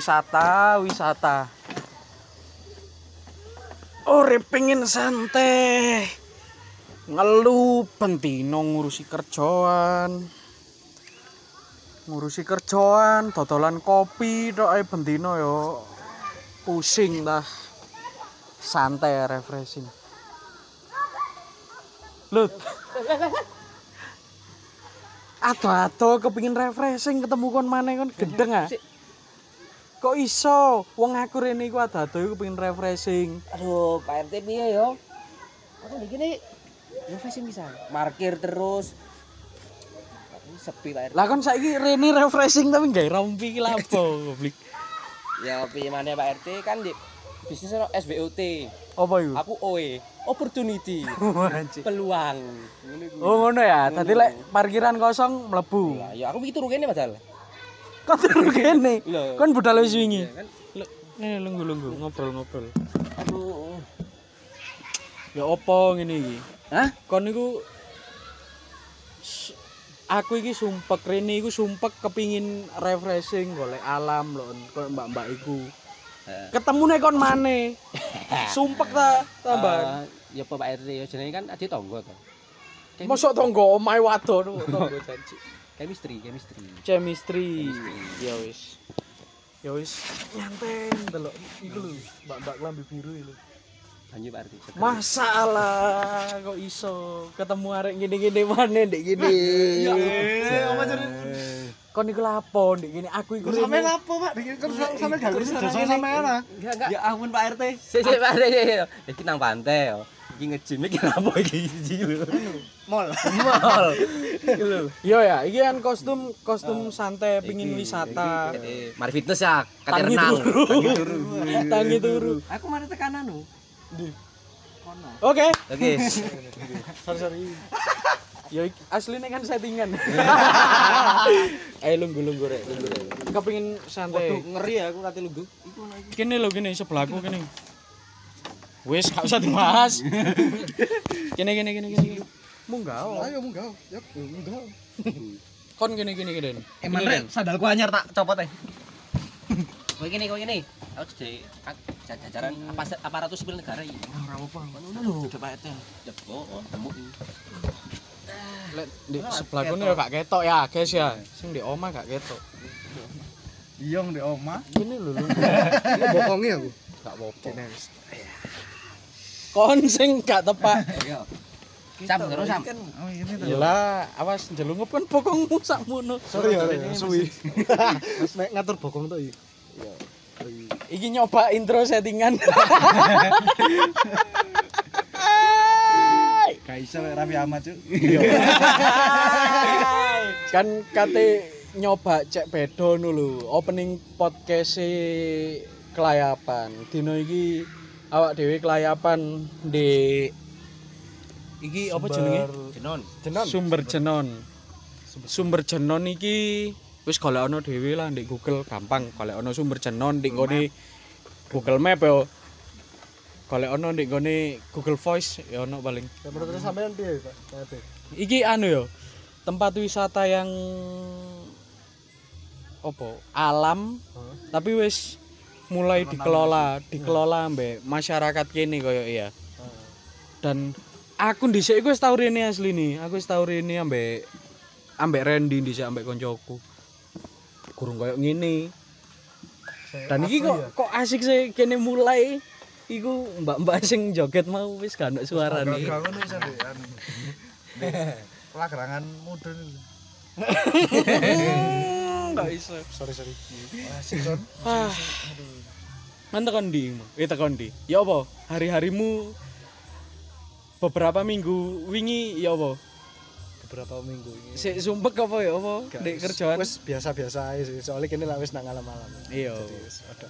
wisata, wisata. Ore pengen santai. Ngelu bentino ngurusi kerjaan. Ngurusi kerjaan, dodolan kopi tok ae bentino yo. Pusing dah. Santai refreshing. Lut. Ado-ado kepingin refreshing ketemu kon maneh kon gendeng ah. Kok iso? Wong aku rene iku ado-ado iku kepingin refreshing. Aduh, Pak RT piye yo? Aku iki nih refreshing bisa. Parkir terus. Sepi Pak RT. Lah kon saiki rene refreshing tapi gawe rompi iki lha apa goblok. Ya piye maneh Pak RT kan di bisnis ono SBOT. Apa iku? Aku OE, opportunity, peluang. Oh ngono ya. Tadi lek parkiran kosong mlebu. Lah, ya aku iki turu kene padahal. Kon turu kene. Kon budal wis wingi. Lho, Nih lunggu-lunggu ngobrol-ngobrol. Aduh. Ya opo ngene iki? Hah? Kon niku aku iki sumpek rene iku sumpek kepingin refreshing golek alam lho koyo mbak-mbak iku. Heeh. Ketemune kon maneh. Sumpek ta tambahan. Eh, ya Pak RT ya jenenge kan adi tangga to. Mosok tonggo omahe wadon tonggo janji. Chemistry, chemistry. Chemistry. Ya wis. Ya wis nyantai delok iku lho, mbak-mbak lambi biru lho. Lanjut Pak RT. Masalah kok iso ketemu arek gini-gini maneh ndek gini. Ya, eh, apa jadi? Kon iku lapo ndek gini aku iku Sampe lapo, Pak? Dikit kan sampe gak ngerti dosa sampean ah. Enggak, enggak. Ya ampun Pak RT. Sik sik Pak RT. Iki nang pantai yo. Iki nge-gym iki apa iki siji lho. Mall. Mall. Iki lho. Yo ya, iki kan kostum kostum santai pingin wisata. Eh, Mari fitness ya, kate Tangi renang. turu. Tangi turu. Aku mari tekanan nu. Oke. Oke. Sorry sorry. Yo iki asline kan settingan. Ayo lunggu-lunggu rek, lunggu rek. Kepingin santai. ngeri ya aku kate lungguh. Kene lho kene sebelahku kene. Wis gak usah dibahas. kene kene kene kene. Munggah. oh. Ayo munggah. Yap, munggah. Kon kene kene kene. Emang Kene, rek sandalku anyar tak copot eh. Kowe gini, kowe gini. Aku jadi jajaran apa aparatus sipil negara iki. Ora apa-apa. Ngono lho, RT. Ya, oh, temu iki. Lek di sebelahku nih gak ketok ya, guys ya. Sing di omah gak ketok. Iya ndek oma. Kene lho lho. Bokongi aku. Gak apa-apa. Kon sing gak tepak. Sam, terus Sam. Oh. Yalah, awas jelungup kan bokongmu sakmono. Sorry ya, suwi. Mas nek ngatur bokong tuh iki. Iki nyoba intro settingan. Gak iso lek Raffi Ahmad, Cuk. kan kate nyoba cek bedo dulu opening podcast kelayapan dino iki awak dhewe kelayapan di iki apa jenenge? Jenon. Jenon. sumber jenon. Sumber jenon iki wis golekno dhewe lah di Google gampang. Golekno sumber jenon di nggone Google Map yo. Golekno di nggone Google Voice ya ono paling. Ya menurut sampean piye, Pak? Iki anu yo tempat wisata yang opo alam tapi wis mulai dikelola dikelola mbek masyarakat kene koyo iya dan aku dhisik iku wis tau rene asli nih aku wis tau rene ambek ambek Randy dhisik ambek koncoku kurang koyo ngene dan iki kok kok asik sih kene mulai iku mbak-mbak sing joget mau wis gak ono suarane Gak ngono anu. Pelagerangan mudun. Enggak iso. Sorry, sorry. Son. Ah. Kan tekan ndi? Eh tekan ndi? Ya apa? Hari-harimu beberapa minggu wingi ya apa? Beberapa minggu ini. Sik sumpek apa ya apa? Ndek kerjaan. Wis biasa-biasa aja sih. Soalnya kini lah wis nang alam-alam. Iya.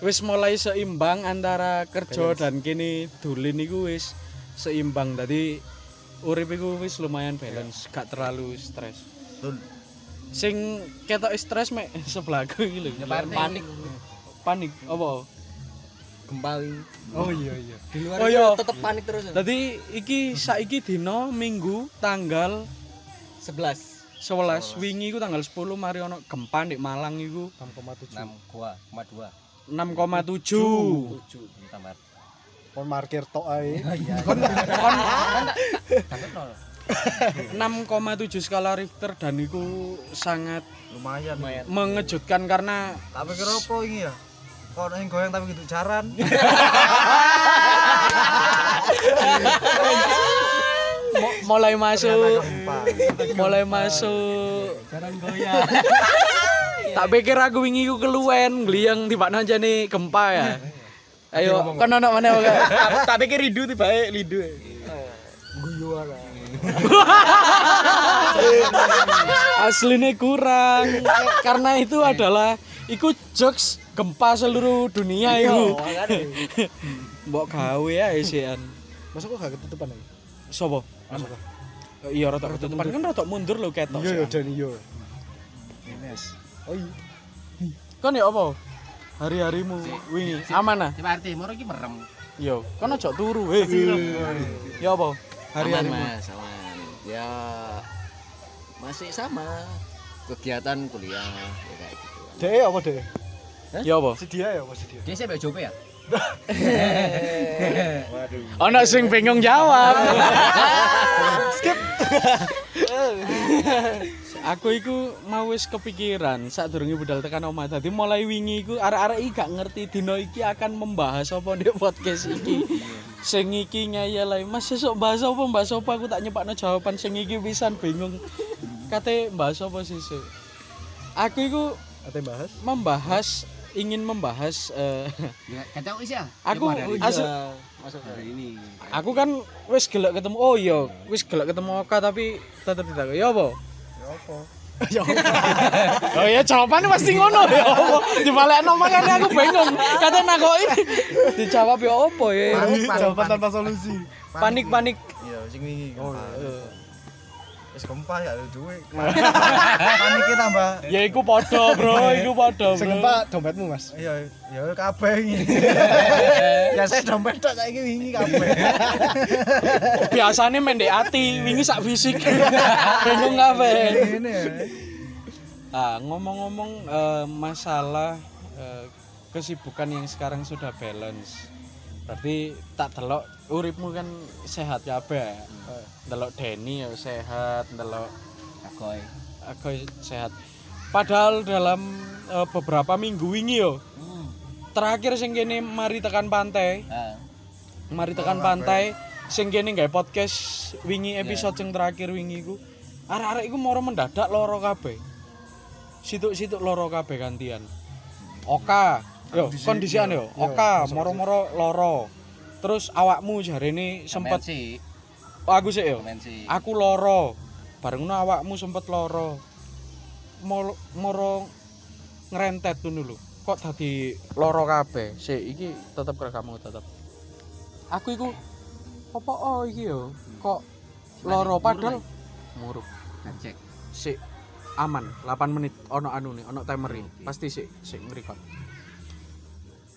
Wis mulai seimbang antara kerja dan kini dulin iku wis seimbang. Tadi urip iku wis lumayan balance, gak terlalu stres. Sing ketok stres mek sebelahku iki lho. Panik. Panik apa? Gempa Oh iya iya. Di luar Oh, iya. tetep panik terus. Tadi iki saiki dino Minggu tanggal 11 11 wingi iku tanggal 10 mari ono gempa di Malang iku 6,7. 6 gua, 2. 6,7 tujuh tambah Kon markir tok ae. kan nol 6,7 skala Richter dan itu sangat lumayan. Mengejutkan karena tak pikir apa ini ya? Kok yang goyang tapi gitu jaran? Mulai masuk mulai masuk. Tak pikir aku wingi ku keluwen gliyang tiba aja nih gempa ya. Ayo kan anak mana? Tak- pikir lidu tiba lidu aslinya kurang. Karena itu adalah ikut jokes gempa seluruh dunia itu mbok gawe ya isian. Masa kok gak ketutupan lagi? sopo? Iya rotok ketutupan. Kan rotok mundur lo ketok Iya ya sih. dan iya. Ines. Oh iya. kan ya apa? Hari-harimu wingi. aman ah? Coba arti moro iki merem. Yo kan aja turu heh ya apa? Hari-harimu. Mas aman ya masih sama kegiatan kuliah ya kayak gitu Dek apa dek? ya apa Si dia ya apa si dia? dia mbak jope ya Ono sing bingung jawab. Skip. aku iku mau wis kepikiran saat durunge budal tekan omah. Dadi mulai wingi iku arek-arek iki gak ngerti dino iki akan membahas apa di podcast iki. sing iki ngeyel ae. Mas sesuk bahas apa bahas apa aku tak nyepakno jawaban sing iki pisan bingung. Kate bahas apa sesuk. Aku iku Ate bahas. membahas ingin membahas eh, ya kata aku ya aku asli masuk hari ini Aku kan wis gelek ketemu oh iya, wis gelek ketemu Oka tapi tetep tidak. Ya apa? Ya apa? Oh iya jawabannya pasti ngono ya apa? Dibalekno makane aku bingung. Kata nakoki dijawab ya apa ya? Jawaban tanpa solusi. Panik-panik. iya sing wingi gempa Eh, wis gempa ya duit paniknya tambah Ya iku padha, Bro. Iku padha, Sing Bro. gempa dompetmu, Mas. iya ya kabeh ini ya saya dompet tok saiki wingi kabeh Biasane mendek ati, wingi sak fisik. Bingung kabeh. ini Ah, ngomong-ngomong eh, masalah eh, kesibukan yang sekarang sudah balance. Berarti tak delok uripmu kan sehat kabeh. Eh, Delok Denny ya sehat, delok agoy aku sehat. Padahal dalam eh, beberapa minggu ini yo terakhir sing kene mari tekan pantai, ah mari tekan pantai sing kene gawe podcast wingi episode sing terakhir wingi iku arek-arek iku moro mendadak loro kabeh. Situk-situk loro kabeh gantian. Oka, yo kondisian yo. Oka moro-moro loro. Terus awakmu jarene sempet sih oh, aku sih yo. sih Aku loro. Bareng awakmu sempet loro. Moro, moro ngerentet ngono lho. Kok dadi loro kabeh? Sik iki tetep ke kamu tetep. Aku iku apa oh iki yo? Kok loro padahal muruk. cek Sik aman 8 menit ono anu nih, ono timer Pasti sik sik ngerekod.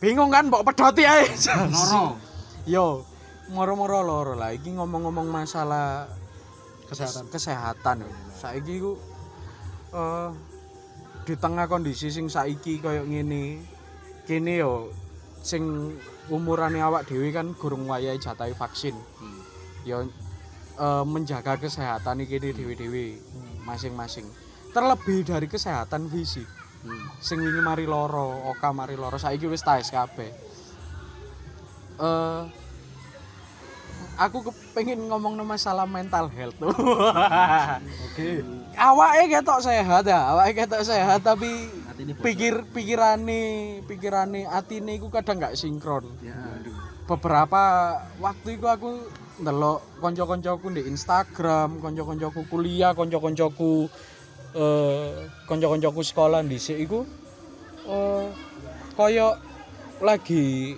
Bingung kan mbok pedoti ae. loro Yo, moro-moro loro lah. Iki ngomong-ngomong masalah Kesehatan. kesehatan yo. Saiki ku eh di tengah kondisi sing saiki koyo ngene, kene yo sing umurane awak dhewe kan gurung wayahe jatahi vaksin. Yo eh, menjaga kesehatan iki dhewe-dhewe masing-masing. Terlebih dari kesehatan fisik. Sing wingi mari loro, oka mari loro, saiki wis tes kabeh. Eh aku kepengen ngomong masalah mental health. Oke. awake ketok sehat ya awake ketok sehat tapi pikir pikirane pikirane atine iku kadang nggak sinkron. Beberapa waktu itu aku ndelok konco-koncoku di Instagram konco-koncoku kuliah konco-koncoku eh konco-koncoku sekolah dhisik iku eh koyo lagi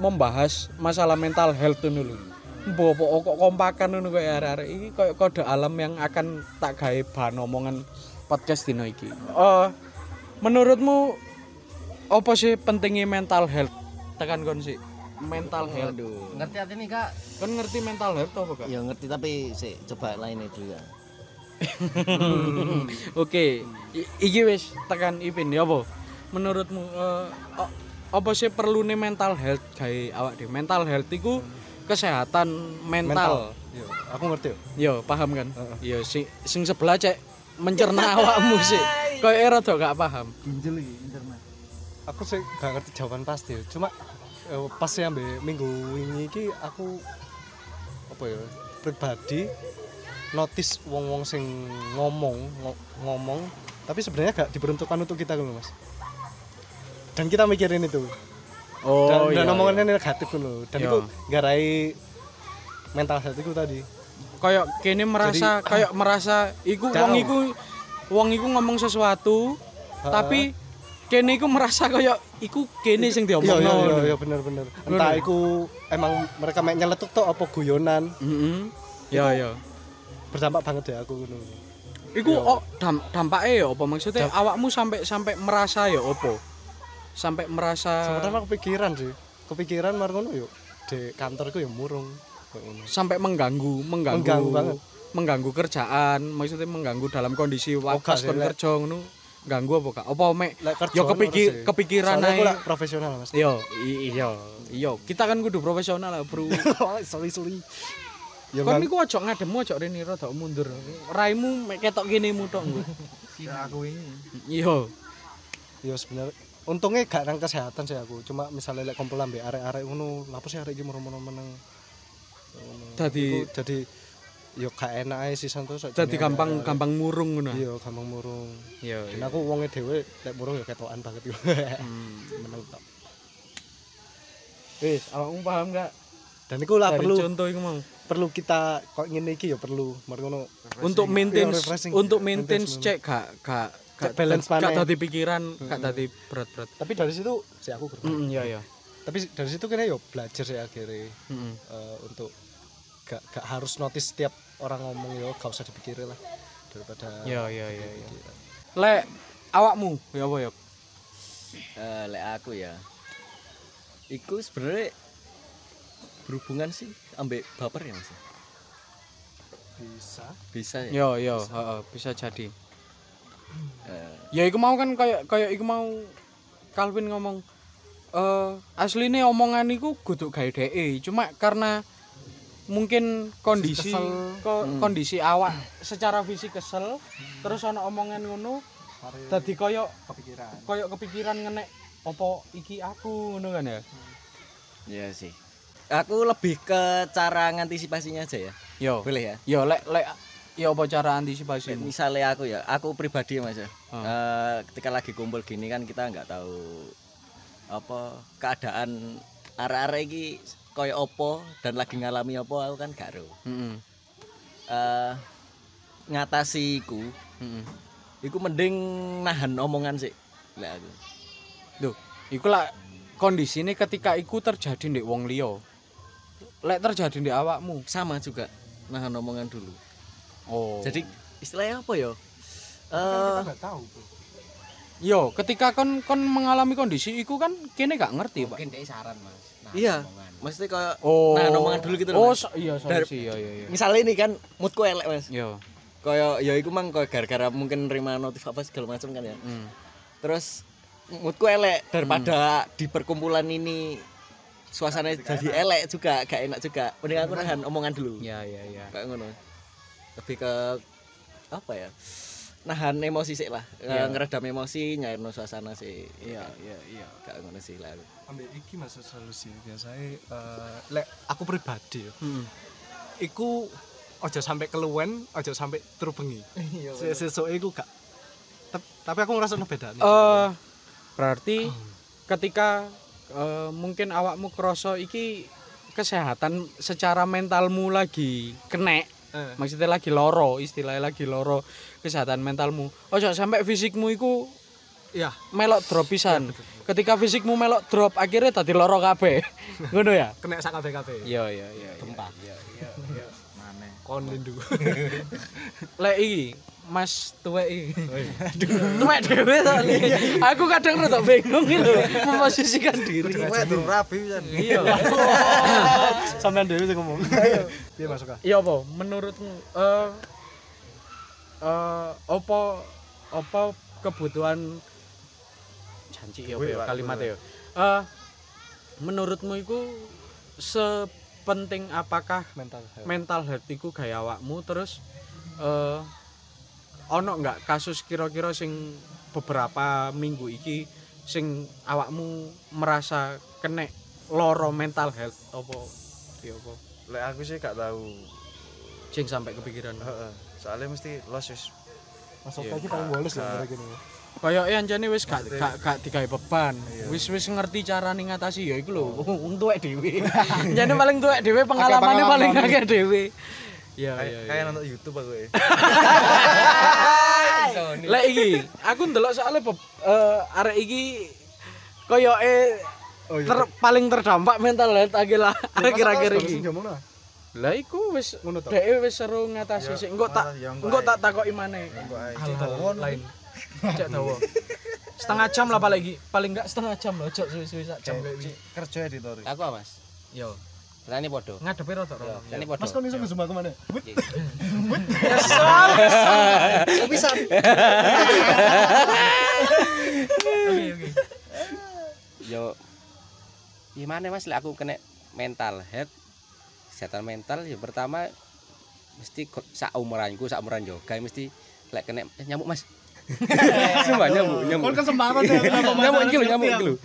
membahas masalah mental health ngono lho. Mbok kok kompakan ngono koyo arek-arek iki koyo kode alam yang akan tak gawe bahan omongan podcast dino iki. Eh menurutmu apa sih pentingnya mental health? Tekan kon sih. Mental health. aduh ngerti hati nih kak Kon ngerti mental health apa kak? ya ngerti tapi sih coba lainnya dulu ya Oke, I- iki wis tekan Ipin ya apa? Menurutmu eh, oh, apa sih perlu nih mental health gawe awak dhewe. Mental health iku kesehatan mental. Yo, aku ngerti yo. Yo, paham kan? Yo sing sing sebelah cek mencerna awakmu sih. Kayak rada gak paham. Ginjal iki internet. Aku sih gak ngerti jawaban pasti yo. Cuma eh, pas ya mbak minggu ini iki aku apa ya pribadi notice wong-wong sing ngomong ngo- ngomong tapi sebenarnya gak diperuntukkan untuk kita gitu mas dan kita mikirin itu. Oh, dan, dan iya, omongannya negatif loh. Dan Iya. itu garai mental health itu tadi. Kayak kene merasa kayak merasa iku wong iku wong iku ngomong sesuatu tapi kene iku merasa kayak iku kene sing iya diomongno. iya iya iya bener bener. Entah iku emang mereka mek nyeletuk tuh apa guyonan. Heeh. Ya ya. berdampak banget ya aku ngono. Iku oh, dam, dampaknya ya apa? Maksudnya awakmu sampai sampai merasa ya apa? Sampai merasa sebenarnya kepikiran sih kepikiran mar ngono yo di kantorku ya murung sampai mengganggu, mengganggu, Mengganggu banget. mengganggu kerjaan, maksudnya mengganggu dalam kondisi sih, kon kerja ngono. Ganggu apa kak? Apa mek yo kepikir kepikiran Soalnya aku ae. lah profesional mas Yo, iya, iya. Kita kan kudu profesional lah, Bro. sorry sorry ya Kon kan niku ojo ngademu ojo rene rada mundur. Raimu mek ketok kene mu tok. Ya aku ini. Iya. ya sebenarnya untungnya gak nang kesehatan sih aku cuma misalnya lek kumpul ambek arek-arek ngono lapo sih arek iki murmur meneng. Dadi- jadi yo gak enak ae sih santos Dadi gampang gampang murung ngono. iya gampang murung Iya. dan aku wonge dhewe lek murung ya ketokan banget yo Hmm. meneng tok Wis, awakmu paham gak? dan iku lah perlu contoh iku mau. perlu kita kok ngene iki ya perlu mar ngono Untuk refreshing. untuk maintain Maintenance. cek gak gak gak balance gak maneh. dadi pikiran, gak dadi berat-berat. tapi dari situ si aku gerung. Heeh, iya iya. tapi dari situ kene yo belajar sih akhirnya Heeh. eh, untuk gak gak harus notice setiap orang ngomong yo gak usah dipikirin lah daripada Iya iya iya iya. Lek awakmu ya apa ya? Eh, lek aku ya iku sebenarnya berhubungan sih ambek baper ya mas bisa bisa ya Yo yo, heeh, bisa jadi. Eh, Ya iku mau kan kayak kayak iku mau Calvin ngomong eh asline omongan iku kudu gawe dhek, cuma karena mungkin kondisi ko- kondisi awak secara fisik kesel terus ana omongan ngono dadi koyo kepikiran. koyo kepikiran ngenek opo iki aku? Ngono kan ya? Iya sih. Aku lebih ke cara ngantisipasinya aja ya. Yo. Boleh ya? Yo lek lek ya apa cara antisipasi misalnya aku ya aku pribadi mas ya. Eh, ketika lagi kumpul gini kan kita nggak tahu apa keadaan arek-arek iki koyo opo dan lagi ngalami opo aku kan gak ero heeh Eh, ngatasi iku. Heeh iku mending nahan omongan sih lah aku. Duh, iku lah kondisine ketika iku terjadi ndek wong liya. Lek terjadi ndek awakmu. sama juga nahan omongan dulu Oh. jadi istilahnya apa ya eh nggak tahu yo ketika kon kon mengalami kondisi iku kan kene gak ngerti, Pak. Mungkin saran mas. Nah, iya mesti kayak Oh. nahan omongan dulu gitu loh Oh, so- iya sorry Dari- sih, iya iya iya. misalnya ini kan moodku elek mas Yo. kaya ya iku mang kaya gara-gara mungkin nerima notif apa segala macam kan ya Hmm. terus moodku elek daripada di perkumpulan ini suasana jadi elek juga gak enak juga mending aku nahan omongan dulu Ya ya ya. kayak ngono lebih ke apa ya nahan emosi sih lah. Iya. ngeredam emosi nyairno suasana sih. Iya iya iya. kayak ngono sih lah ambil iki mas solusi biasanya eh, lek aku pribadi ya Hmm. iku ojo sampai keluwen ojo sampai terbengi Iya, sesuk iku gak tapi aku ngerasa beda nih. Eh berarti ketika eh, mungkin awakmu kroso iki kesehatan secara mentalmu lagi kenek Eh. maksudnya lagi loro istilahnya lagi loro kesehatan mentalmu. Ojo sampai fisikmu iku iya. melok drop pisan. Ketika fisikmu melok drop akhirnya tadi loro kabeh. Ngono ya? Kena sak kabeh kabeh iya iya iya. Tempat. iya iya iya. Mana? kon lindu. Lek iki Mas tuwek iki. Tuwek dhewe to. Li. Aku kadang rada bingung gitu memposisikan diri. Wah, durung rabi. Iya. sampean dhewe sing ngomong piye masuk Iya apa menurutmu eh eh apa apa kebutuhan janji ya apa ya Eh menurutmu iku sepenting apakah mental health. mental health iku gaya awakmu terus eh ono nggak kasus kira-kira sing beberapa minggu iki sing awakmu merasa kena loro mental health apa ya apa Lek aku sih gak tahu. sing sampai kepikiran Heeh. Soalnya mesti los wis Masuk Iya, lagi paling bolos ya kira gini. Kayak e anjane wis gak gak gak digawe beban. Wis wis ngerti carane ngatasi ya iku lho. Wong tuwek dhewe. Jane paling tuwek dhewe pengalamane pengalaman. paling akeh dhewe. Iya iya. kayak nonton YouTube aku ya. Lek iki aku ndelok soalnya beb- eh, arek iki koyoke Oh iya. ter, paling terdampak mental health akhir akhir-akhir Masa iki. ngomong nah? Lah iku wis Ngono to? dhewe wis seru ngatasi sik. Engko tak engko tak takoki maneh. Lain. Cek dawa. Setengah jam lah paling. Paling enggak setengah jam loh, cok suwi-suwi sak jam iki. kerja editor. Aku apa, Mas? Yo, Tani podo. ngadepi rada rada. Tani podo. Mas kok iso ngezoom aku mana? Bisa. Oke oke. Yo gimana Mas lek aku kena mental health kesehatan mental ya pertama mesti sak umuranku sak umuran yoga mesti lek kena eh, nyamuk Mas. Sumpah nyamuk, nyamuk. Kon kesempatan ya? Nyamuk iki lho, nyamuk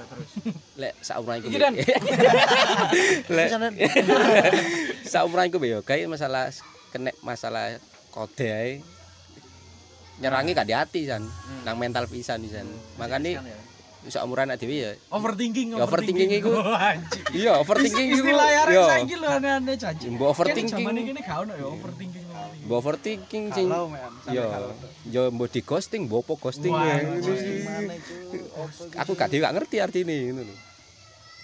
Ya terus. Lek. Iki, Dan. Lek sak umuranku yo kae masalah kena masalah kode ae. Nyerangi gak di hati san, nang mental pisan pisan. Makane sak umuran dhewe ya Overthinking, Ya, overthinking iku. Oh. Iya, overthinking iku. Istilah arek Yo. saiki lho aneh-aneh janji. Mbok overthinking. Zaman iki gak ono ya overthinking. Mbok overthinking sing yo yo mbok di ghosting, mbok apa ghosting ya. Aku gak dhewe gak ngerti artine ngono lho.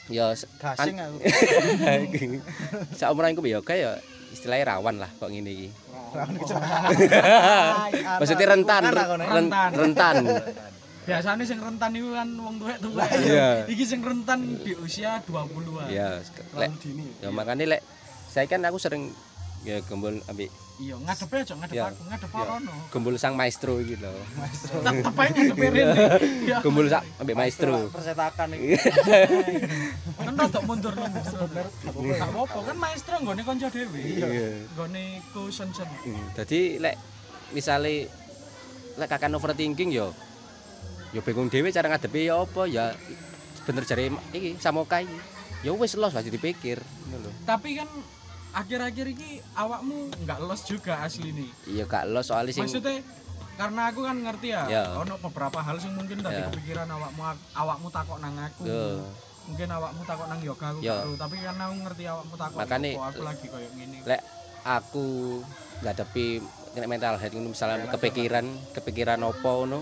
Ya se- Gasing aku. sak umuran iku ya kae ya istilahnya rawan lah kok ngene iki. Maksudnya rentan, ren- Rentan. rentan. Biasanya sing rentan itu kan wong tuwek-tuwek. Iya. Iki sing rentan di usia 20-an. Ya, lek ya makane lek saya kan aku sering ya gembul ambek Iya, ngadepe aja ngadep aku, ngadep Ya. rono. gembul sang maestro iki lho. Tetep ae ngadepe rene. Iya. Gembul sak ambek maestro. Persetakan iki. Kan rada mundur lho. Gak apa-apa kan maestro nggone kanca dhewe. Iya. Nggone ku sen-sen. Hmm, Dadi lek misale lek kakan overthinking yo yo bingung dhewe cara ngadepi ya apa ya bener jare iki samoka iki. Ya wis los wajib dipikir ngono lho. Tapi kan akhir-akhir ini awakmu nggak los juga asli nih. Iya gak los soalnya sing Maksudnya karena aku kan ngerti ya, Ya. ono beberapa hal sing mungkin tadi Ya. kepikiran awakmu awakmu takok nang aku. Yo. Mungkin awakmu takok nang yoga aku Ya. baru, tapi karena aku ngerti awakmu takok Makane, kok aku lagi koyo ngene. lek aku ngadepi kena mental health misalnya kepikiran kepikiran opo ngono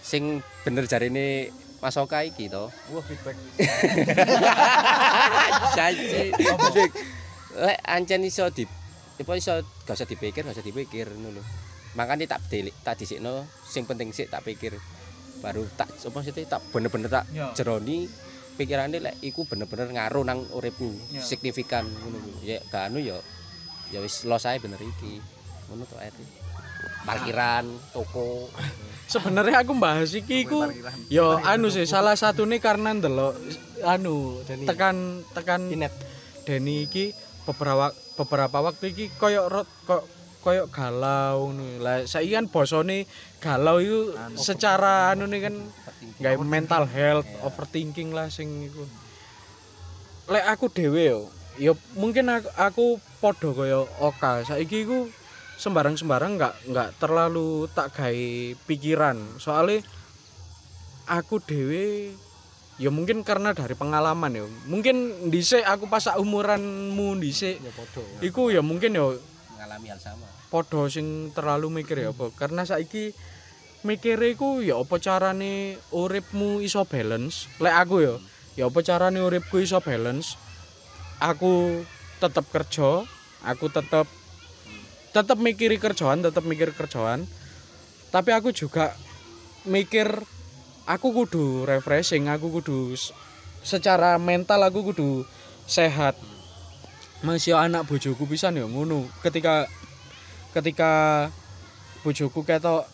sing bener jarine Mas Oka iki to. Wah feedback. Janji. Lek ancen iso di apa iso gak usah dipikir, gak usah dipikir ngono lho. Makane tak delik, tak dhisikno sing penting sik tak pikir. Baru tak apa sih tak bener-bener tak Ya. jeroni pikirane lek iku bener-bener ngaruh nang uripku, Ya. signifikan ngono lho. Ya gak anu ya ya wis los ae bener iki. Ngono to ae. Parkiran, toko. Sebenarnya aku bahas iki iku yo anu sih salah satu nih karena ndelok anu tekan tekan Deni iki beberapa beberapa waktu iki koyo kok koyo galau ngono. Lah saiki kan bosone galau itu secara anu nih kan gawe mental health, overthinking lah sing iku. Lek aku dhewe yo, yo mungkin aku, aku podo koyo Oka. Saiki iku sembarang-sembarang nggak nggak terlalu tak gawe pikiran. Soalnya aku dhewe ya mungkin karena dari pengalaman ya. Mungkin dhisik aku pas sak umuranmu dhisik Ya podo. iku ya mungkin ya Ngalami hal sama. podo sing terlalu mikir ya apa karena saiki mikire iku ya apa carane uripmu iso balance lek aku ya ya apa carane uripku iso balance aku tetep kerja aku tetep tetep mikiri kerjaan tetep mikir kerjaan tapi aku juga mikir aku kudu refreshing aku kudu secara mental aku kudu sehat. Masih anak bojoku pisan ya ngono. Ketika ketika bojoku ketok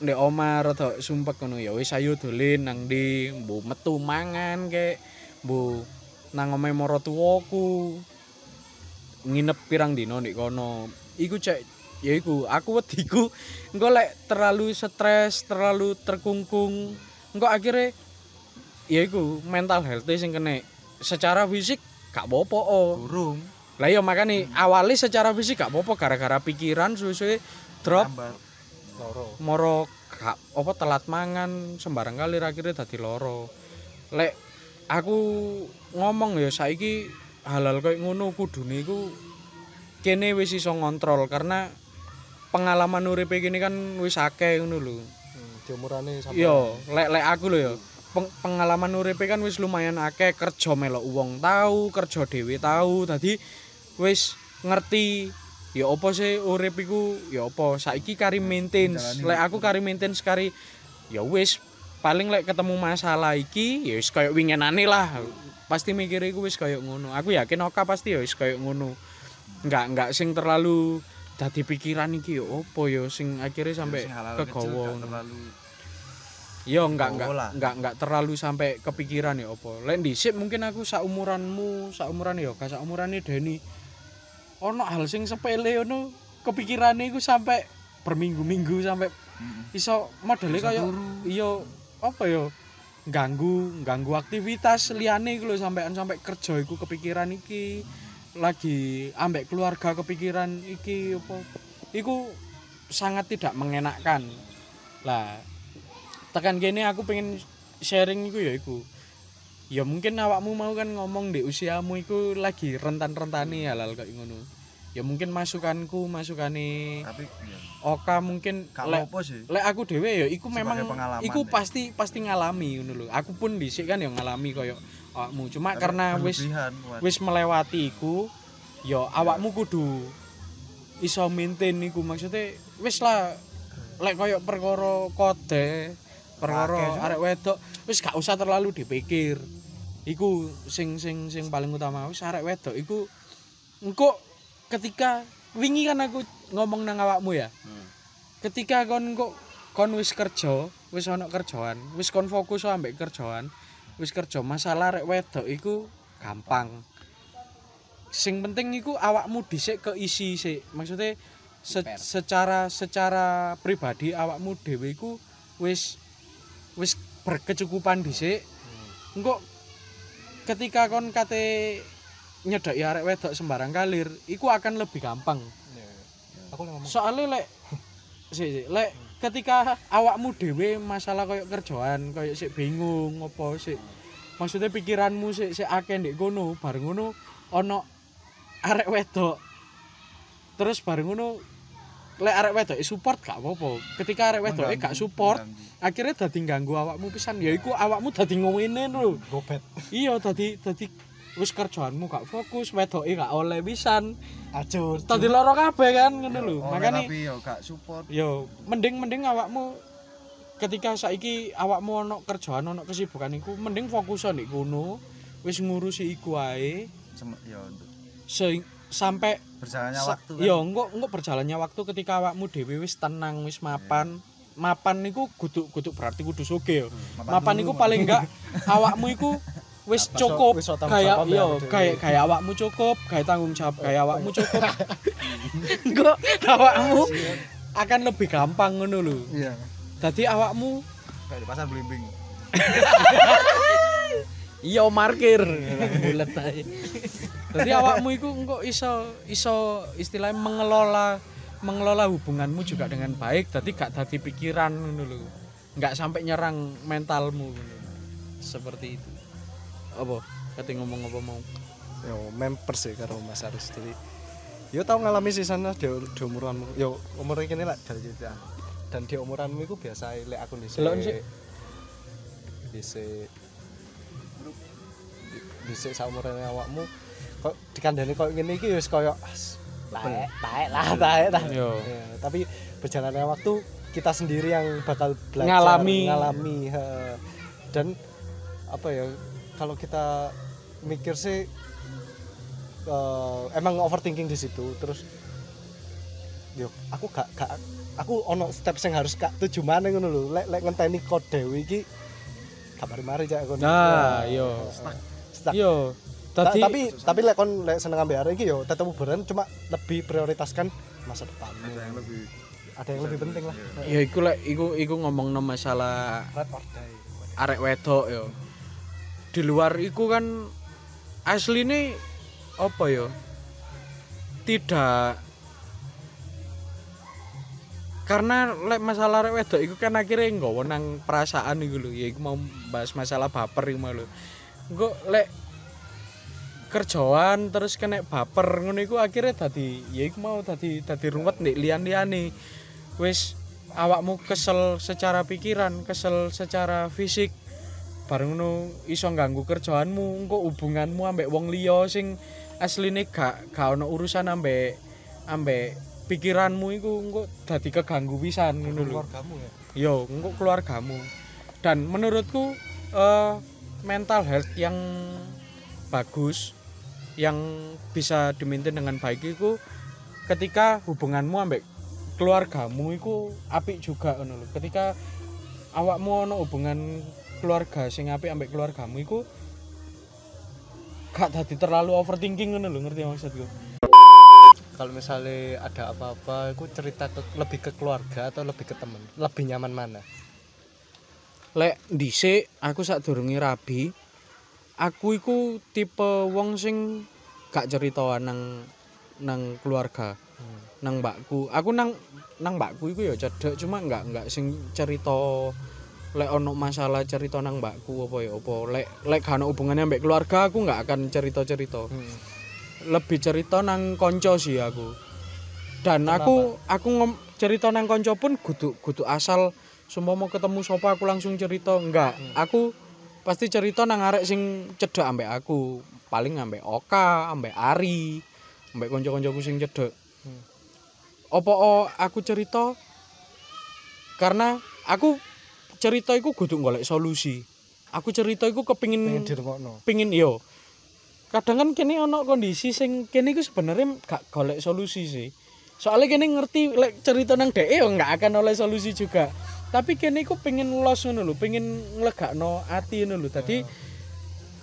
ndek omah rada sumpek ngono ya wis ayo dolen nang ndi? Mbu metu mangan kek. Mbu nang omahe maratuwaku nginep pirang dino ndek kono. Iku cek ya iku aku engko lek terlalu stres terlalu terkungkung engko akhirnya ya iku mental health sing kena. Secara fisik gak apa-apa oh. Burung. lah ya makanya awalnya secara fisik gak apa-apa gara-gara pikiran suwe-suwe drop. Loro. Moro gak apa telat mangan sembarang kali akhirnya dadi loro. Lek aku ngomong ya saiki halal kayak ngono kudune iku kene wis iso ngontrol karena pengalaman uripe kene kan wis akeh ngono lho. hmm, di umurane sampai Yo, lek lek aku lho ya. Peng- pengalaman uripe kan wis lumayan akeh kerja melok wong tahu, kerja dhewe tahu. Dadi wis ngerti ya apa sih urip iku ya apa saiki kari maintenance. Lek aku kari maintenance kari ya wis paling lek ketemu masalah iki ya wis koyo wingenane lah. Pasti mikir iku wis koyo ngono. Aku yakin Oka pasti ya wis koyo ngono. Enggak enggak sing terlalu dadi pikiran iki ya apa ya sing akhirnya sampai kegawa. terlalu Yo enggak enggak Bawa lah. enggak enggak terlalu sampai kepikiran ya apa. Lek dhisik mungkin aku saumuranmu, saumuran ya gak saumurane Deni. Ono hal sing sepele ono kepikirane iku sampai berminggu-minggu sampai iso modele kaya iya apa ya ganggu ganggu aktivitas liyane iku lho sampean sampai kerja iku kepikiran iki lagi ambek keluarga kepikiran iki apa iku sangat tidak mengenakkan lah tekan gini aku pengen sharing iku ya iku. Ya mungkin awakmu mau kan ngomong di usiamu iku lagi rentan-rentani halal kayak ngono. Ya mungkin masukanku masukane tapi ya Oka mungkin lek lek aku dhewe ya iku memang iku ya. pasti pasti ngalami ngono lho. Aku pun dhisik kan ya ngalami koyo awakmu. Cuma karena wis wis melewati iku ya awakmu kudu iso maintain iku. Maksudnya wis lah lek koyo perkara kode perkara arek wedok wis gak usah terlalu dipikir. Iku sing sing sing paling utama wis arek wedok iku engko ketika wingi kan aku ngomong nang awakmu ya. Ketika kon kok kon wis kerja wis ana kerjaan wis kon fokus ambek kerjaan wis kerja masalah rek wedok iku gampang. Sing penting iku awakmu dhisik keisi sik. Maksudnya se- secara secara pribadi awakmu dhewe iku wis wis berkecukupan dhisik. Engko ketika kon kate nyedok ya arek wedok sembarang kalir iku akan lebih gampang. Aku ngomong soalnya lek sik sik, lek ketika awakmu dhewe masalah koyo kerjaan koyo sik bingung apa sik. Maksudnya pikiranmu sik sik akeh ndek kono bareng ngono ana arek wedok. Terus bareng ngono lek arek wedok support gak apa-apa. Ketika arek wedok gak support akhirnya dadi ganggu awakmu pisan. Ya iku awakmu dadi ngomene lho. Gobet iya dadi dadi wis kerjaanmu gak fokus wedoke gak oleh pisan. Acur dadi loro kabeh kan ngono lho. makane tapi yo gak support. Yo mending mending awakmu ketika saiki awakmu ono kerjaan ono kesibukan iku mending fokus nek kono wis ngurusi iku ae. Sem- yo se- sampai berjalannya sa- waktu kan? Yo engko engko berjalannya waktu ketika awakmu dhewe wis tenang wis mapan. Mapan niku kudu kudu berarti kudu soge yo mapan mapan dulu, niku paling enggak awakmu iku wis cukup. kayak jawab ya, yo dhewe. kayak kayak awakmu cukup kayak tanggung jawab kayak awakmu cukup. Engko awakmu akan lebih gampang ngono lho. Iya. Dadi awakmu kayak di pasar belimbing. Iya markir. Bulet ae dadi awakmu iku engko iso iso istilahnya mengelola mengelola hubunganmu juga dengan baik dadi gak dadi pikiran ngono lho. Nggak sampai nyerang mentalmu ngono seperti itu. Apa? Kate ngomong apa mau? Yo member sih karo Mas Aris. Jadi yo tau ngalami sih sana di, di umuranmu. Yo umur ini lah dari cerita. Dan di umuranmu itu biasa lek aku di Delok di di di saumurane awakmu kok dikandani kok ngene iki wis koyo taek lah, taek lah. yo Ya, tapi berjalannya waktu kita sendiri yang bakal belajar Ngalami. ngalami he. dan apa ya kalau kita mikir sih eh, emang overthinking di situ terus yo aku gak gak aku ono step sing harus kak tujuh mana ngono lho lek lek ngenteni kode iki gak mari-mari cak kon Nah, yo. Stuck. Yo. Ta- Tadi tapi tapi lek kon lek seneng ambek arek iki yo tetep bubaran cuma lebih prioritaskan masa depan. Ada yang lebih ada yang lebih penting lah. ya. Iku lek iku iku ngomongno masalah arek wedok yo. Di luar iku kan asli ini apa yo? Tidak karena lek masalah arek wedok iku kan akhirnya nggawa nang perasaan iku lho. Ya iku mau bahas masalah baper iku mau lho. Engko lek kerjaan terus kena baper ngono iku akhirnya tadi ya iku mau tadi tadi ruwet ndek lian-liane wis awakmu kesel secara pikiran kesel secara fisik bareng ngono iso ganggu kerjaanmu engko hubunganmu ambek wong liya sing asline gak gak ono urusan ambek ambek pikiranmu iku engko dadi keganggu pisan ngono lho. Keluargamu ya? Yo engko keluargamu. Dan menurutku eh, mental health yang bagus yang bisa dimaintain dengan baik itu ketika hubunganmu ambek keluargamu itu apik juga ngono lho. Ketika awakmu ono hubungan keluarga sing apik ambek keluargamu iku gak dadi terlalu overthinking ngono lho ngerti maksudku? Kalau misalnya ada apa-apa aku cerita ke, lebih ke keluarga atau lebih ke temen? Lebih nyaman mana? Lek dhisik aku sak durunge rabi aku iku tipe wong sing gak ceritoan nang nang keluarga nang mbakku. Aku nang nang mbakku iku ya cedek cuma enggak enggak sing cerita lek ono masalah cerita nang mbakku apa ya apa. Lek lek gak ono hubungannya mbek keluarga aku enggak akan cerita-cerita. Lebih cerita nang konco sih aku. Dan aku aku ngom, cerita nang konco pun kudu kudu asal semua mau ketemu sopa aku langsung cerita. Enggak aku pasti cerita nang arek sing cedek ambek aku. Paling ambek Oka ambek Ari ambek konco-koncoku sing cedek opo o aku cerita? Karena aku cerita iku kudu golek solusi. Aku cerita iku kepingin pengen pingin yo kadang kan kene ono kondisi sing kene iku sebenarnya gak golek solusi sih. Soalnya kene ngerti lek cerita nang dhek yo nggak akan oleh solusi juga tapi kene iku pengen los ngono lho pengen nglegakno ati ngono lho. Dadi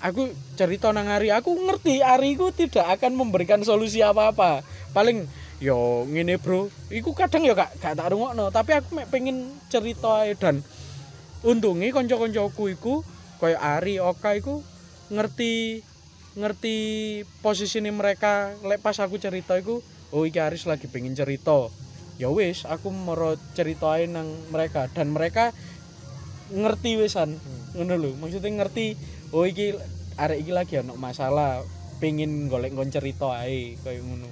aku cerita nang Ari aku ngerti Ari iku tidak akan memberikan solusi apa-apa. Paling yo ngene bro. Iku kadang yo gak gak tak rungokno tapi aku mek pengen cerita dan untungnya konco-koncoku iku kaya Ari Oka iku ngerti ngerti posisi ini mereka. Lek pas aku cerita iku oh iki Aris lagi pengen cerita ya wis aku mau ceritain nang mereka. Dan mereka ngerti wisan. Ngono lho maksudnya ngerti oh iki arek iki lagi ono masalah pengen golek ngon cerita ae kaya ngono.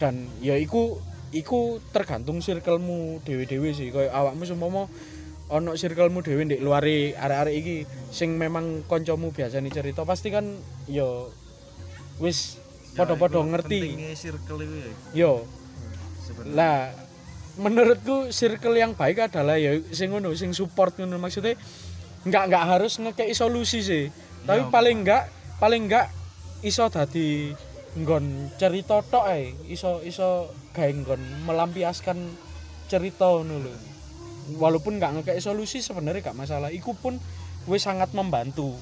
Dan ya iku iku tergantung circlemu dewe-dewe sih. Kaya awakmu semua ono circlemu dhewe ndek luare arek-arek iki sing memang kancamu biasane cerita pasti kan yo wis padha-padha ngerti. circle ya. Yo sebenarnya. Lah menurutku circle yang baik adalah ya sing ngono sing support ngono. Maksudnya nggak nggak harus ngekei solusi sih. Tapi Iya, paling nggak paling nggak iso dadi nggon cerita tok ae. Iso iso gawe nggon melampiaskan cerita ngono lho. Walaupun nggak ngekei solusi sebenarnya gak masalah. Iku pun wis sangat membantu.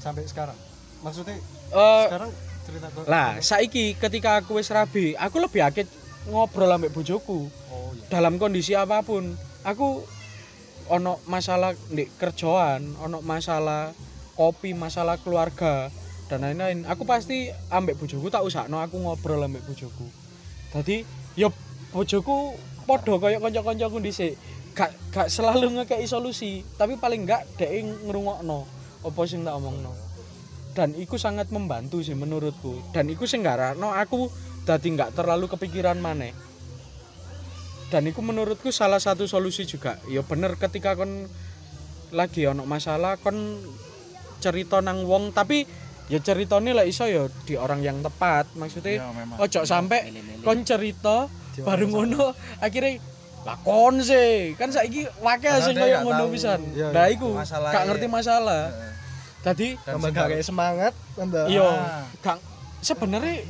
Sampai sekarang? Maksudnya Eh, sekarang cerita lah saiki ketika aku wis rabi aku lebih akeh ngobrol ambek bojoku. Oh iya. Dalam kondisi apa pun. Aku ono masalah di kerjaan ono masalah kopi masalah keluarga dan lain-lain. Aku pasti ambek bojoku tak usahno aku ngobrol ambek bojoku. Jadi yo bojoku podo koyo kanca-kancaku dhisik. Gak gak selalu ngekei solusi tapi paling enggak dhek ngrungokno apa sing tak omongno. Dan iku sangat membantu sih menurutku. Dan iku sing no aku dadi nggak terlalu kepikiran maneh. Dan itu menurutku salah satu solusi juga. Ya bener ketika kon lagi ono masalah kon cerita nang wong tapi ya ceritanya lah iso ya di orang yang tepat. Maksudnya ya ojo sampai kon cerita Di baru ngono akhirnya lah kon sih. Kan saiki wake sing dia koyo nggak ngono pisan. Iya, nah iya. iku gak ngerti masalah. Heeh. tadi tambah gak kayak semangat tambah iya. Ah. gak sebenarnya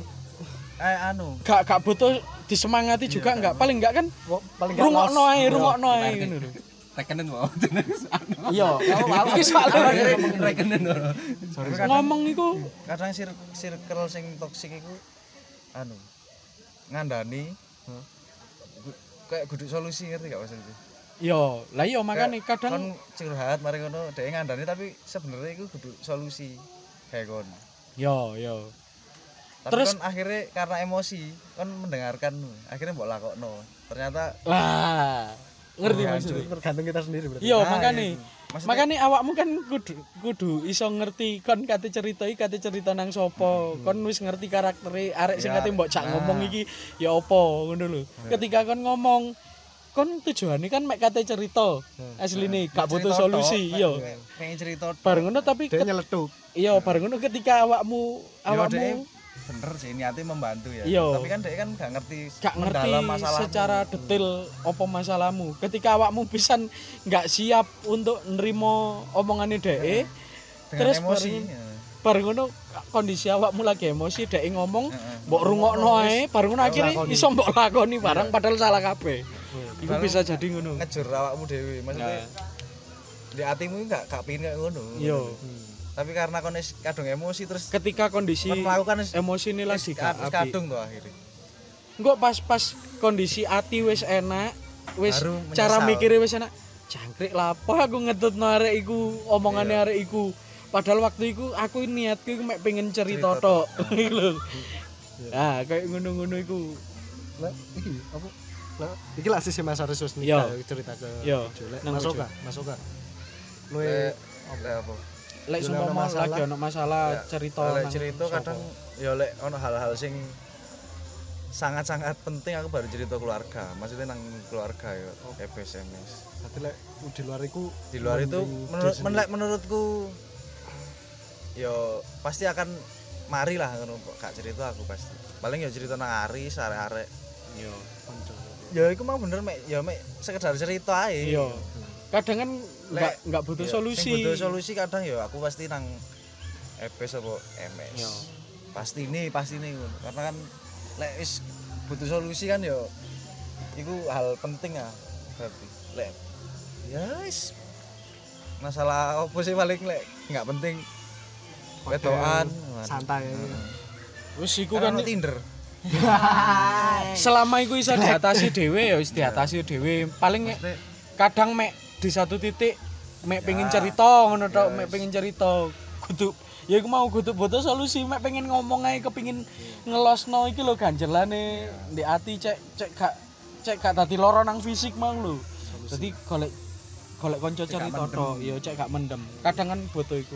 eh anu. Gak gak butuh disemangati juga enggak paling enggak kan paling nggak rungokno ae rungokno ae. Ngono lho. Rekenen mau. iya. Iki soalnya Rekenen. ngomong iku. kadang circle sing toksik iku anu ngandani kayak guduk solusi ngerti gak maksudnya? Yo lah iya makane kon kadang curhat mari ngono dhek ngandani tapi sebenarnya iku guduk solusi kayak kon yo yo tapi Terus- kon akhirnya karena emosi kon mendengarkan akhirnya mbok lakokno ternyata lah ngerti Oh, maksudnya tergantung kita sendiri berarti Iya, Nah, makane. iya. Maksudnya- Makane awakmu kan kudu kudu iso ngerti kon kate cerita iki kate cerita nang sapa. Kon wis ngerti karaktere arek sing Hmm. Ya, kate mbok cak nah. ngomong iki ya apa ngono lho. Ketika kon ngomong kon tujuane kan mek kate cerita. Asline gak butuh solusi, iya. pengen cerita. Bareng ngono tapi dia ket- nyeletuk iya bareng ngono ketika awakmu awakmu bener sih niatnya membantu ya. Iya. tapi kan dia kan gak ngerti gak ngerti masalahmu. secara detail apa masalahmu. Ketika awakmu pisan nggak siap untuk nerimo omongannya dengan terus emosi bareng- ya. bareng ngono kondisi awakmu lagi emosi dek ngomong mbok rungokno ae bareng ngono akhirnya iso mbok lakoni barang padahal salah kabeh. Iku Bareng bisa jadi ngono. ngejur awakmu dewi maksudnya di hatimu gak gak kayak ngono. Yo tapi karena kon wis kadung emosi terus ketika kondisi kon melakukan emosi ini lagi kadung tuh akhirnya. Engko pas-pas kondisi ati wis enak wis Baru cara mikirnya wis enak. Jangkrik lapo aku ngetutno arek iku omongane Iya. arek iku. Padahal waktu iku aku niatku iku mek pengen cerita tok. lho. Nah kayak ngono-ngono iku. Lah iki apa? Lah iki lah sisi Mas Aris wis Yo. nikah cerita ke Yo, Julek. nang masuk bojo. gak masuk gak lu Lek- lek apa lek Yo, sumpama ono masalah. lagi ono masalah Ya, cerita lek cerita kadang ya lek ono hal-hal sing sangat-sangat penting aku baru cerita keluarga maksudnya nang keluarga ya SMS tapi lek di luar iku di luar itu menurut menurut menurutku yo pasti akan mari lah ngono gak cerita aku pasti paling ya cerita nang Ari arek-arek Iya. konco. ya iku mau bener mek ya mek sekedar cerita ae Iya. Kadang kan nggak nggak butuh Iya, solusi. sing butuh solusi kadang ya aku pasti nang EPS apa MS Iya. pasti ini pasti ini karena kan lek wis butuh solusi kan ya iku hal penting ah berarti. Lek ya wis. Masalah apa sih paling lek nggak penting? Wedoan santai. Wis iku kan Tinder. Selama iku iso diatasi dhewe ya wis diatasi dhewe. Paling kadang mek di satu titik mek pengen cerita ngono tok, mek pengen cerita. Kudu ya iku mau kudu butuh solusi mek pengen ngomong ae kepengin ngelosno iki lho ganjelane di ati cek cek gak cek gak dadi loro nang fisik mang lho. Dadi golek golek kanca cerita tok, ya cek gak mendem. Kadang kan butuh iku.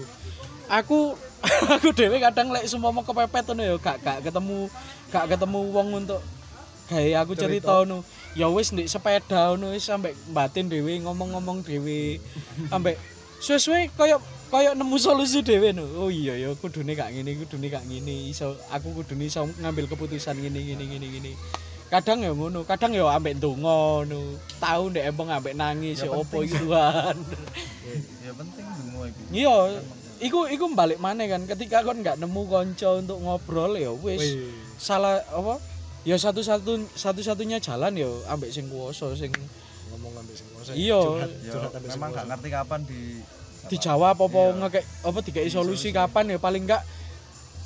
Aku aku dhewe kadang lek sumpama kepepet ngono ya gak gak ketemu gak ketemu wong untuk gawe aku cerita ngono. Ya wis ndek sepeda ngono wis sampe batin dhewe ngomong-ngomong dhewe. Ambek suwe-suwe koyo koyo nemu solusi dhewe no. Oh iya ya kudune gak ngene kudune gak ngene iso aku kudune iso ngambil keputusan ngene ngene ngene ngene. Kadang ya ngono, kadang ya ambek ndonga ngono. Tahu ndek embong ambek nangis ya opo iki Tuhan. ya penting dungo iku Iya, iku iku balik mana kan ketika kon nggak nemu konco untuk ngobrol ya wis salah apa ya satu satu satu satunya jalan ya ambek sing kuwasa sing ngomong ngambil sing Iya. curhat ya ambek sing memang gak ngerti kapan di dijawab apa Iya. ngekek apa dikai solusi kapan ya? Paling enggak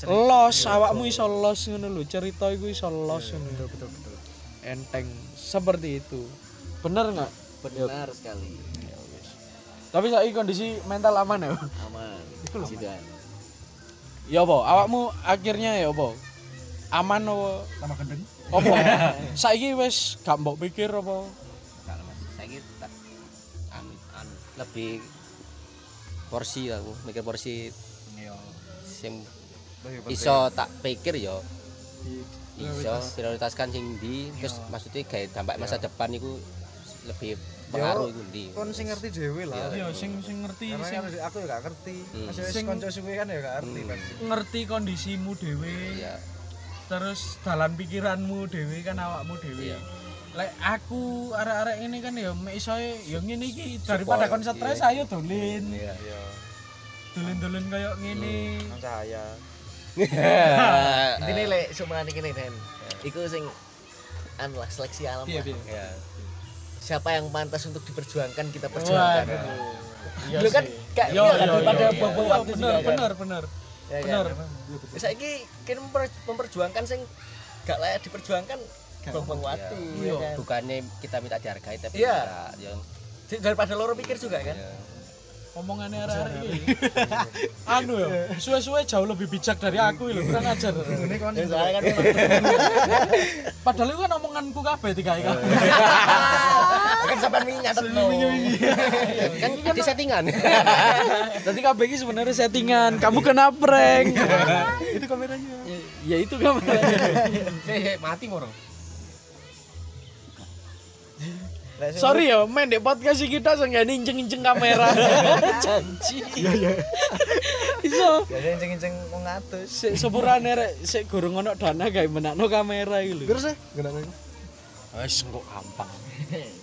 los iya. awakmu iso los ngono lho cerita iku iso los ngono. betul betul enteng. Seperti itu. Bener nggak Benar sekali. tapi saiki kondisi mental aman ya? Aman. Sidan. ya apa? Awakmu akhirnya ya apa aman apa? Sama gendeng. Apa? Saiki wis gak mbok pikir apa? Kalau Mas, anu, anu, lebih porsi aku, mikir porsi iya. sing iso tak pikir ya. Iso prioritaskan sing ndi terus maksudnya kayak dampak masa depan iku lebih pengaruh iku ndi? kon sing ngerti dhewe lah. Iya. Sing sing ngerti sing aku ya gak ngerti. Hmm. masih wis konco suwe kan ya gak ngerti Hmm. pasti ngerti kondisimu dhewe. Ya terus dalan pikiranmu dhewe kan awakmu dhewe Iya. lek aku arek-arek ini kan ya mek iso ya ngene iki daripada kon stres iya. ayo dolen iya iya dolen-dolen kayak ngene nang cahaya Intine lek sumane kene Den. Iku sing anu lah seleksi alam Iya, lah. iya. Ya. Siapa yang pantas untuk diperjuangkan kita perjuangkan. Lu kan kayak Yo, iya kan, yo, daripada yo, buang-buang yo, waktu bener, juga kan. bener, bener. Ya kan? Bener. Saiki kan memper- memperjuangkan sing gak layak diperjuangkan buang-buang waktu ya kan. bukannya kita minta dihargai tapi Iya. kita yang Daripada loro pikir juga kan. Omongannya arek-arek iki. Anu ya, suwe-suwe jauh lebih bijak dari aku lho, kurang ajar. Ini kan Ya, soalnya kan Padahal itu kan omonganku kabeh tiga iki. kan sampean wingi nyatet no. kan jadi settingan Nanti kabeh iki sebenarnya settingan. Kamu kena prank. itu kameranya ya itu kameranya. eh mati moro Sorry ya, main di podcast kita sengaja injeng-injeng kamera. Janji. Iya, iya. Iso. biasa inceng-inceng wong atus. Sik sepurane rek sik gurung ono dana gawe menakno kamera iki lho. terus ya gak nanya Wis kok gampang.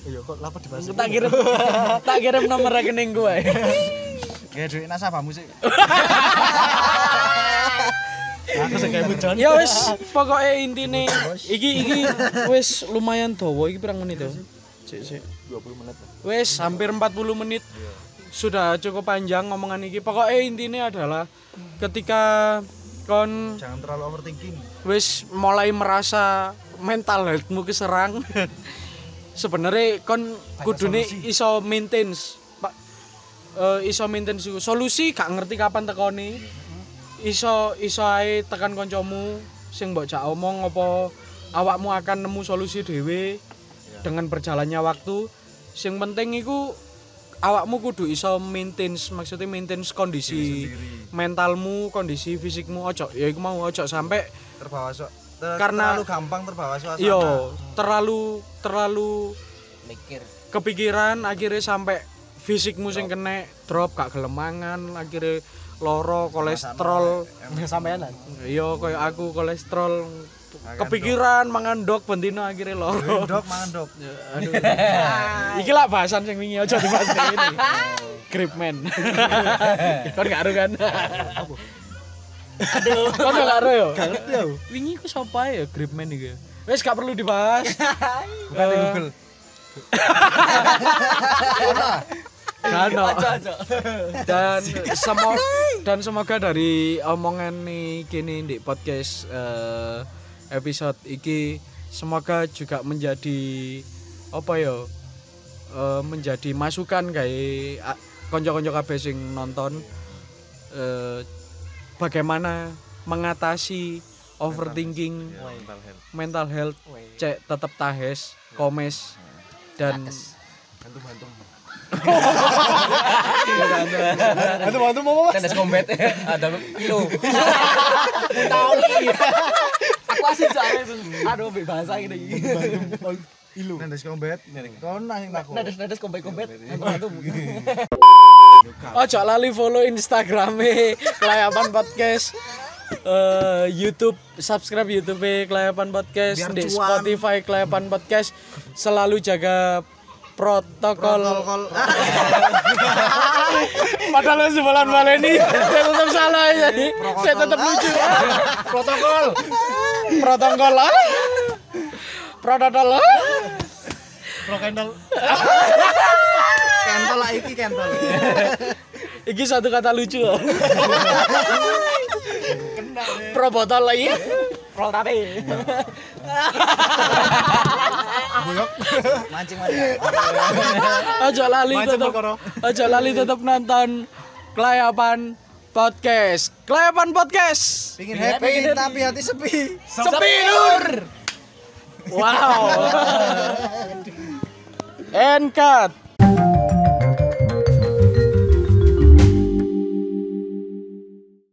iya kok lapar dibahas Tak kirim tak kirim nomor rekening gue. Kayak duit nasabahmu sih. aku sing kayak mujan ya wis pokoknya intine iki iki wis lumayan dawa iki pirang menit ya? Sik sik. 20 menit Wes hampir 40 menit. Sudah cukup panjang ngomongan iki. Pokoknya intinya adalah ketika kon Jangan terlalu overthinking. wis mulai merasa mental healthmu keserang. Sebenarnya kon kudune iso maintain Pak eh, iso maintain solusi gak ngerti kapan tekoni. Iso iso ae tekan koncomu sing mbok jak omong apa awakmu akan nemu solusi dhewe dengan berjalannya waktu. Sing penting iku awakmu kudu iso maintain maksudnya maintain kondisi mentalmu, kondisi fisikmu ojo ya iku mau ojo sampai Terbawa so ter- Karena- terlalu gampang terbawa suasana. Yo, terlalu terlalu mikir. kepikiran akhirnya sampai fisikmu sing kena drop gak gelemangan akhirnya loro kolesterol. Sampeanan iya kayak aku kolesterol kepikiran mangan dok bentino akhirnya loro. Dok mangan dok. aduh. Iki lah bahasan sing wingi aja dibahas ini. Gripman kon gak aru kan? Aduh. Kon gak aru yo gak ngerti yo wingi ku sapa ya gripman iki wes gak perlu dibahas. Bukan di Eh, Google. Kano. dan semoga dan semoga dari omongan nih kini di podcast eh, episode iki. Semoga juga menjadi apa ya eh, menjadi masukan kayak konco-konco kabeh sing nonton. Eh, bagaimana mengatasi overthinking mental health. cek tetap tahes komes dan Aduh, bantu mau kan ada kombet. Ada kilo tahu nih aku asik soalnya aduh bahasa ini. Nendes kombet. Kau nang takut. Nades nades kombet kombet. Antum Ojo lali follow Instagrame Kelayapan Podcast. Eh, YouTube subscribe YouTube Kelayapan Podcast. Biar di cuan. Spotify Kelayapan Podcast. Selalu jaga protokol. Protokol. padahal sebulan baleni saya tetap salah ya saya tetap lucu. Protokol protokol ah. protokol ah. Kentol lah iki kentol. Iki satu kata lucu. Kena. Pro botol lagi. Pro tapi. Mancing mancing. Ojo lali tetap. Ojo lali tetap nonton Kelayapan Podcast. Kelayapan Podcast. Pingin happy tapi hati sepi. Sepi nur. Wow. And cut.